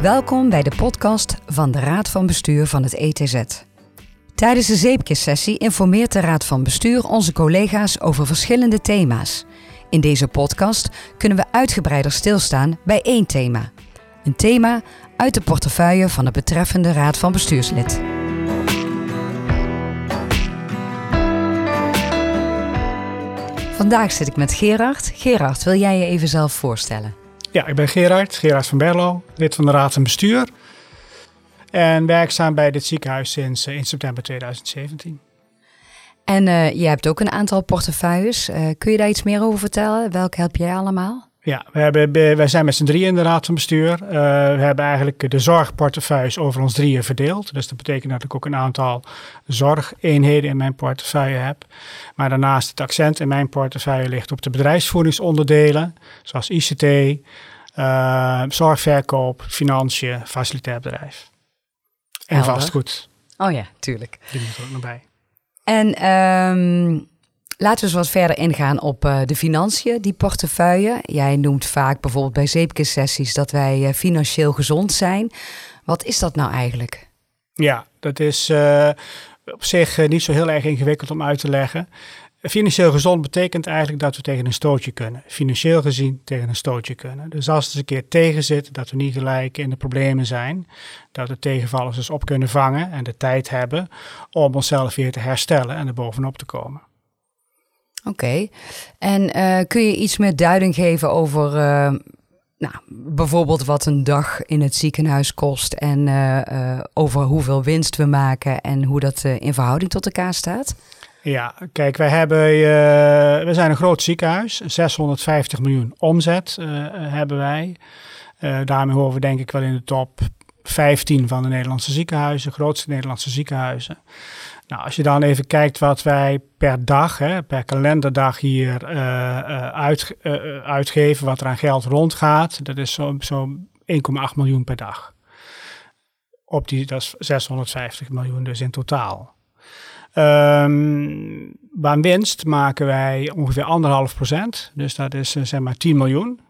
Welkom bij de podcast van de Raad van Bestuur van het ETZ. Tijdens de zeepkissessie informeert de Raad van Bestuur onze collega's over verschillende thema's. In deze podcast kunnen we uitgebreider stilstaan bij één thema. Een thema uit de portefeuille van het betreffende Raad van Bestuurslid. Vandaag zit ik met Gerard. Gerard, wil jij je even zelf voorstellen? Ja, ik ben Gerard, Gerard van Berlo, lid van de Raad van Bestuur. En werkzaam bij dit ziekenhuis sinds uh, in september 2017. En uh, je hebt ook een aantal portefeuilles. Uh, kun je daar iets meer over vertellen? Welke help jij allemaal? Ja, we hebben, wij zijn met z'n drieën in de Raad van Bestuur. Uh, we hebben eigenlijk de zorgportefeuilles over ons drieën verdeeld. Dus dat betekent dat ik ook een aantal zorgeenheden in mijn portefeuille heb. Maar daarnaast het accent in mijn portefeuille ligt op de bedrijfsvoeringsonderdelen, zoals ICT, uh, zorgverkoop, financiën, facilitair bedrijf. En Helder. vastgoed. Oh ja, tuurlijk. Die moet er ook nog bij. En um, laten we eens wat verder ingaan op uh, de financiën, die portefeuille. Jij noemt vaak bijvoorbeeld bij zeepkissessies dat wij uh, financieel gezond zijn. Wat is dat nou eigenlijk? Ja, dat is uh, op zich niet zo heel erg ingewikkeld om uit te leggen. Financieel gezond betekent eigenlijk dat we tegen een stootje kunnen. Financieel gezien tegen een stootje kunnen. Dus als het eens een keer tegen zit, dat we niet gelijk in de problemen zijn. Dat we tegenvallers dus op kunnen vangen en de tijd hebben om onszelf weer te herstellen en er bovenop te komen. Oké, en uh, kun je iets meer duiding geven over uh, nou, bijvoorbeeld wat een dag in het ziekenhuis kost en uh, over hoeveel winst we maken en hoe dat in verhouding tot elkaar staat? Ja, kijk, wij hebben, we zijn een groot ziekenhuis, 650 miljoen omzet hebben wij. daarmee horen we denk ik wel in de top 15 van de Nederlandse ziekenhuizen, grootste Nederlandse ziekenhuizen. Nou, als je dan even kijkt wat wij per dag, hè, per kalenderdag hier uh, uit, uh, uitgeven, wat er aan geld rondgaat, dat is zo'n zo 1,8 miljoen per dag. Op die, dat is 650 miljoen dus in totaal. Um, winst maken wij ongeveer anderhalf procent, dus dat is zeg maar 10 miljoen.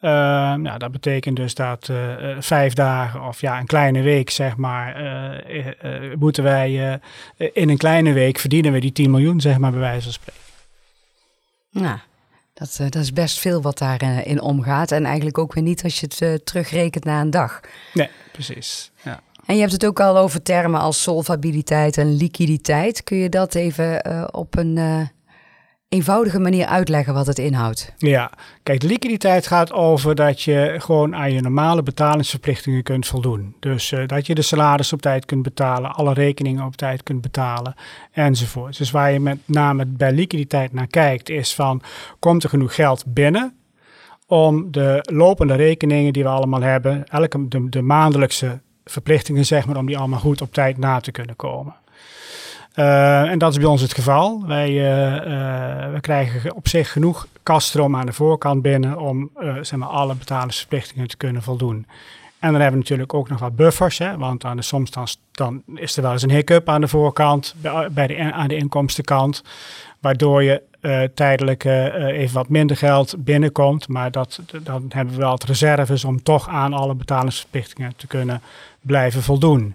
Uh, nou, dat betekent dus dat uh, vijf dagen of ja, een kleine week, zeg maar, uh, moeten wij in een kleine week verdienen we die 10 miljoen, zeg maar, bij wijze van spreken. Nou, dat, dat is best veel wat daarin in omgaat. En eigenlijk ook weer niet als je het terugrekent na een dag. Nee, precies. Ja. En je hebt het ook al over termen als solvabiliteit en liquiditeit. Kun je dat even op een eenvoudige manier uitleggen wat het inhoudt? Ja, kijk, liquiditeit gaat over dat je gewoon aan je normale betalingsverplichtingen kunt voldoen. Dus uh, dat je de salaris op tijd kunt betalen, alle rekeningen op tijd kunt betalen enzovoort. Dus waar je met name bij liquiditeit naar kijkt is van, komt er genoeg geld binnen om de lopende rekeningen die we allemaal hebben, elke de maandelijkse verplichtingen zeg maar, om die allemaal goed op tijd na te kunnen komen. Uh, en dat is bij ons het geval. Wij uh, uh, we krijgen op zich genoeg kaststroom aan de voorkant binnen om zeg maar alle betalingsverplichtingen te kunnen voldoen. En dan hebben we natuurlijk ook nog wat buffers, hè, want aan de, soms dan is er wel eens een hiccup aan de voorkant, bij de, aan de inkomstenkant, waardoor je tijdelijk even wat minder geld binnenkomt. Maar dat, dan hebben we wel het reserves om toch aan alle betalingsverplichtingen te kunnen blijven voldoen.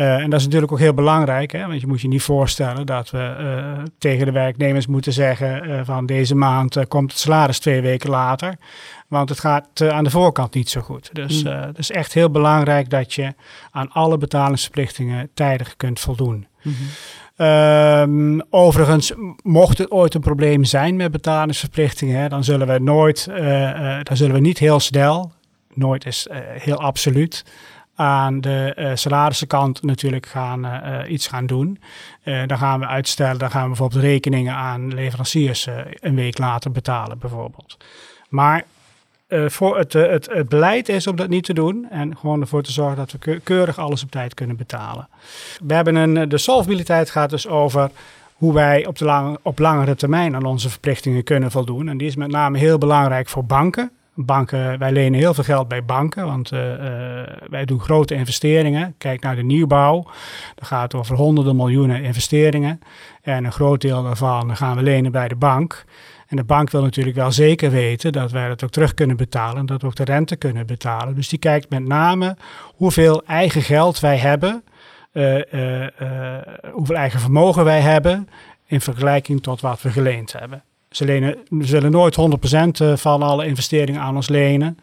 Uh, en dat is natuurlijk ook heel belangrijk, hè? want je moet je niet voorstellen dat we uh, tegen de werknemers moeten zeggen uh, van deze maand komt het salaris twee weken later, want het gaat aan de voorkant niet zo goed. Dus mm. het is echt heel belangrijk dat je aan alle betalingsverplichtingen tijdig kunt voldoen. Mm -hmm. um, overigens, mocht het ooit een probleem zijn met betalingsverplichtingen, hè, dan zullen we nooit, dan zullen we niet heel snel, nooit is heel absoluut, aan de uh, salarisenkant natuurlijk gaan, uh, iets gaan doen. Uh, dan gaan we uitstellen, dan gaan we bijvoorbeeld rekeningen aan leveranciers een week later betalen bijvoorbeeld. Maar voor het, het, het, beleid is om dat niet te doen en gewoon ervoor te zorgen dat we keurig alles op tijd kunnen betalen. We hebben een, de solvabiliteit gaat dus over hoe wij op, de lang, op langere termijn aan onze verplichtingen kunnen voldoen. En die is met name heel belangrijk voor banken. Banken, wij lenen heel veel geld bij banken, want uh, uh, wij doen grote investeringen. Kijk naar de nieuwbouw, dat gaat over honderden miljoenen investeringen. En een groot deel daarvan gaan we lenen bij de bank. En de bank wil natuurlijk wel zeker weten dat wij dat ook terug kunnen betalen. En dat we ook de rente kunnen betalen. Dus die kijkt met name hoeveel eigen geld wij hebben. Uh, hoeveel eigen vermogen wij hebben in vergelijking tot wat we geleend hebben. Ze, lenen, zullen nooit 100% van alle investeringen aan ons lenen.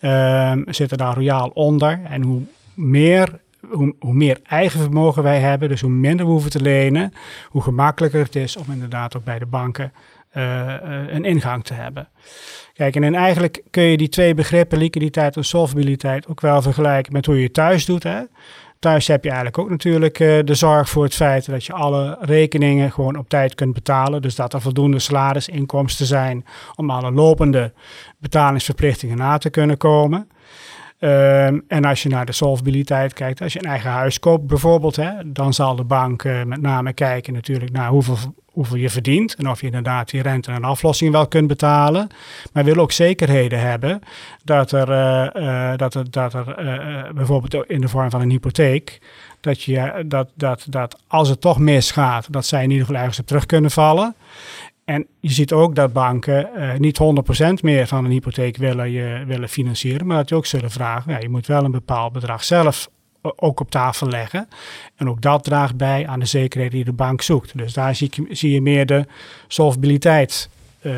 Uh, zitten daar royaal onder. En hoe meer hoe, hoe, meer eigen vermogen wij hebben, dus hoe minder we hoeven te lenen, hoe gemakkelijker het is om inderdaad ook bij de banken uh, een ingang te hebben. Kijk, en eigenlijk kun je die twee begrippen, liquiditeit en solvabiliteit, ook wel vergelijken met hoe je thuis doet. Hè? Thuis heb je eigenlijk ook natuurlijk uh, de zorg voor het feit dat je alle rekeningen gewoon op tijd kunt betalen. Dus dat er voldoende salarisinkomsten zijn om alle lopende betalingsverplichtingen na te kunnen komen. Um, en als je naar de solvabiliteit kijkt, als je een eigen huis koopt bijvoorbeeld, hè, dan zal de bank uh, met name kijken natuurlijk naar hoeveel, hoeveel je verdient en of je inderdaad die rente en aflossing wel kunt betalen. Maar wil ook zekerheden hebben dat er, uh, uh, dat er, dat er bijvoorbeeld in de vorm van een hypotheek, dat, je, dat, dat, dat als het toch misgaat, dat zij in ieder geval ergens op terug kunnen vallen. En je ziet ook dat banken uh, niet 100% meer van een hypotheek willen, je, willen financieren, maar dat je ook zullen vragen, ja, je moet wel een bepaald bedrag zelf ook op tafel leggen. En ook dat draagt bij aan de zekerheid die de bank zoekt. Dus daar zie, je, zie je meer de solvabiliteit uh,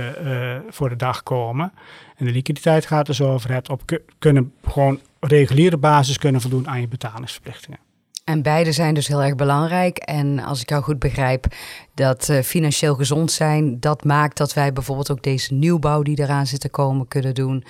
voor de dag komen. En de liquiditeit gaat dus over het op kunnen gewoon reguliere basis kunnen voldoen aan je betalingsverplichtingen. En beide zijn dus heel erg belangrijk. En als ik jou goed begrijp, dat uh, financieel gezond zijn, dat maakt dat wij bijvoorbeeld ook deze nieuwbouw die eraan zit te komen kunnen doen.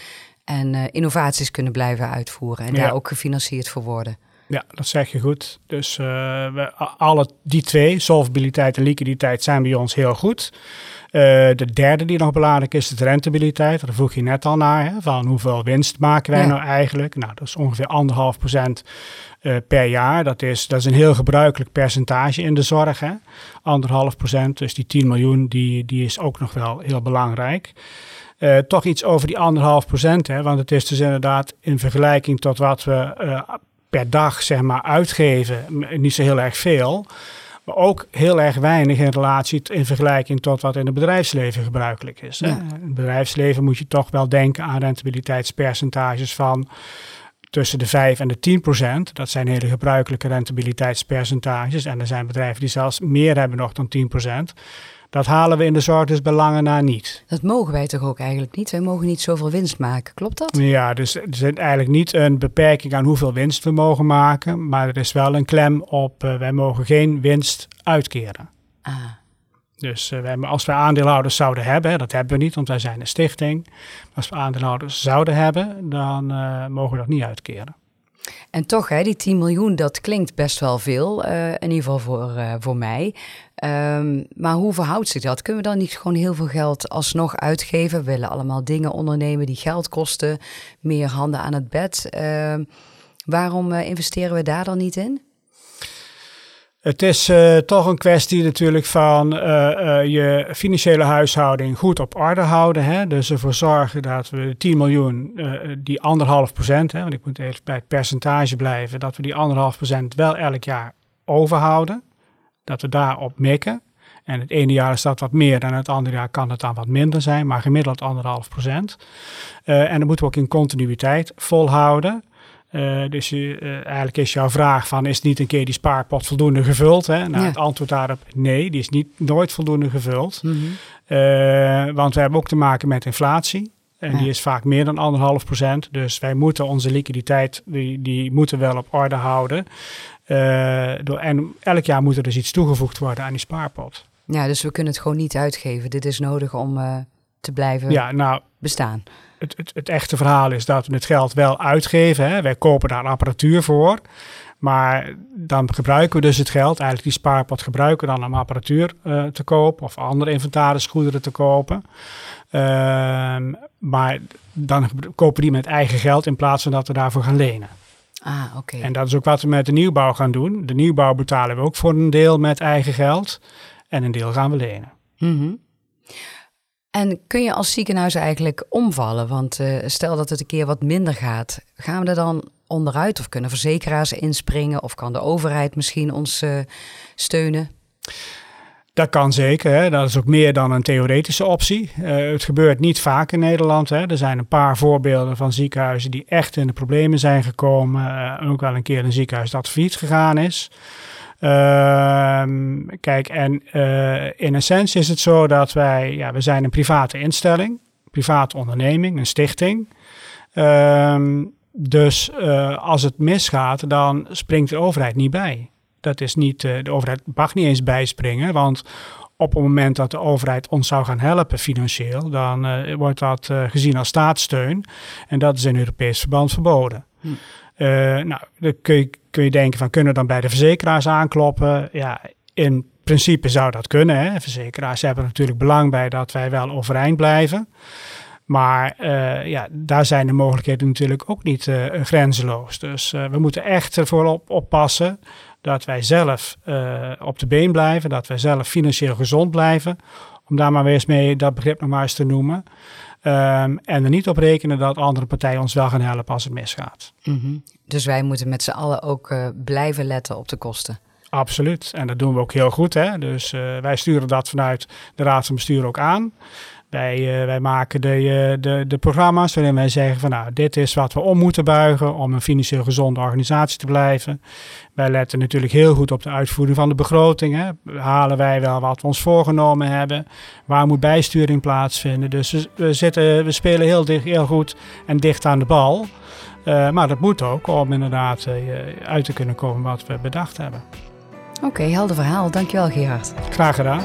En uh, innovaties kunnen blijven uitvoeren en ja. daar ook gefinancierd voor worden. Ja, dat zeg je goed. Dus uh, we, alle die twee, solvabiliteit en liquiditeit, zijn bij ons heel goed. Uh, de derde die nog belangrijk is, is de rentabiliteit. Daar vroeg je net al naar, hè, van hoeveel winst maken wij ja. nou eigenlijk? Nou, dat is ongeveer anderhalf procent uh, per jaar. Dat is, dat is een heel gebruikelijk percentage in de zorg. Hè? Anderhalf procent, dus die 10 miljoen, die, die is ook nog wel heel belangrijk. Uh, toch iets over die anderhalf procent, hè? want het is dus inderdaad in vergelijking tot wat we uh, per dag zeg maar uitgeven, niet zo heel erg veel. Maar ook heel erg weinig in relatie in vergelijking tot wat in het bedrijfsleven gebruikelijk is. Ja. In het bedrijfsleven moet je toch wel denken aan rentabiliteitspercentages van tussen de 5 en de 10 procent. Dat zijn hele gebruikelijke rentabiliteitspercentages. En er zijn bedrijven die zelfs meer hebben nog dan 10 procent. Dat halen we in de zorg dus belangen na niet. Dat mogen wij toch ook eigenlijk niet? Wij mogen niet zoveel winst maken, klopt dat? Ja, dus er is eigenlijk niet een beperking aan hoeveel winst we mogen maken. Maar er is wel een klem op, uh, wij mogen geen winst uitkeren. Ah. Dus uh, wij, als wij aandeelhouders zouden hebben, dat hebben we niet, want wij zijn een stichting. Maar als we aandeelhouders zouden hebben, dan uh, mogen we dat niet uitkeren. En toch, hè, die 10 miljoen, dat klinkt best wel veel, uh, in ieder geval voor, voor mij. Um, maar hoe verhoudt zich dat? Kunnen we dan niet gewoon heel veel geld alsnog uitgeven? We willen allemaal dingen ondernemen die geld kosten, meer handen aan het bed. Uh, waarom investeren we daar dan niet in? Het is uh, toch een kwestie natuurlijk van uh, uh, je financiële huishouding goed op orde houden. Hè? Dus ervoor zorgen dat we 10 miljoen, die anderhalf procent, hè, want ik moet even bij het percentage blijven, dat we die anderhalf procent wel elk jaar overhouden. Dat we daarop mikken. En het ene jaar is dat wat meer en het andere jaar kan het dan wat minder zijn, maar gemiddeld anderhalf procent. en dan moeten we ook in continuïteit volhouden. Uh, dus uh, eigenlijk is jouw vraag van is niet een keer die spaarpot voldoende gevuld? Hè? Nou, ja. het antwoord daarop nee, die is niet nooit voldoende gevuld. Mm -hmm. uh, want we hebben ook te maken met inflatie. En ja. die is vaak meer dan anderhalf procent. Dus wij moeten onze liquiditeit, die, die moeten wel op orde houden. door, en elk jaar moet er dus iets toegevoegd worden aan die spaarpot. Ja, dus we kunnen het gewoon niet uitgeven. Dit is nodig om te blijven ja, nou, bestaan het, het, het, echte verhaal is dat we het geld wel uitgeven. Hè. Wij kopen daar apparatuur voor. Maar dan gebruiken we dus het geld, eigenlijk die spaarpot gebruiken we dan om apparatuur uh, te kopen of andere inventarisgoederen te kopen. Uh, maar dan kopen we die met eigen geld in plaats van dat we daarvoor gaan lenen. Ah, oké. Okay. En dat is ook wat we met de nieuwbouw gaan doen. De nieuwbouw betalen we ook voor een deel met eigen geld en een deel gaan we lenen. Mm -hmm. En kun je als ziekenhuis eigenlijk omvallen? Want uh, stel dat het een keer wat minder gaat, gaan we er dan onderuit of kunnen verzekeraars inspringen of kan de overheid misschien ons uh, steunen? Dat kan zeker. Hè. Dat is ook meer dan een theoretische optie. Uh, het gebeurt niet vaak in Nederland. Hè. Er zijn een paar voorbeelden van ziekenhuizen die echt in de problemen zijn gekomen. Ook wel een keer een ziekenhuis dat failliet gegaan is. Uh, kijk, en uh, in essentie is het zo dat wij, ja, we zijn een private instelling, private onderneming, een stichting. Ehm, dus als het misgaat, dan springt de overheid niet bij. Dat is niet, uh, de overheid mag niet eens bijspringen, want op het moment dat de overheid ons zou gaan helpen financieel, dan uh, wordt dat uh, gezien als staatssteun. En dat is in Europees verband verboden. Hm. nou, dan kun je, kun je denken van kunnen we dan bij de verzekeraars aankloppen? Ja, in principe zou dat kunnen. Hè? Verzekeraars hebben natuurlijk belang bij dat wij wel overeind blijven. Maar uh, ja, daar zijn de mogelijkheden natuurlijk ook niet uh, grenzeloos. Dus uh, we moeten echt ervoor op, oppassen dat wij zelf op de been blijven, dat wij zelf financieel gezond blijven. Om daar maar weer eens mee dat begrip nog maar eens te noemen. Um, en er niet op rekenen dat andere partijen ons wel gaan helpen als het misgaat. Mm -hmm. Dus wij moeten met z'n allen ook uh, blijven letten op de kosten. Absoluut. En dat doen we ook heel goed. Hè? Dus uh, wij sturen dat vanuit de Raad van Bestuur ook aan. Wij, uh, wij maken de, uh, de, de programma's waarin wij zeggen van nou, dit is wat we om moeten buigen om een financieel gezonde organisatie te blijven. Wij letten natuurlijk heel goed op de uitvoering van de begroting. Hè. Halen wij wel wat we ons voorgenomen hebben? Waar moet bijsturing plaatsvinden? Dus we, we zitten, we spelen heel, dicht, heel goed en dicht aan de bal. Uh, maar dat moet ook om inderdaad uit te kunnen komen wat we bedacht hebben. Oké, okay, helder verhaal. Dankjewel Gerard. Graag gedaan.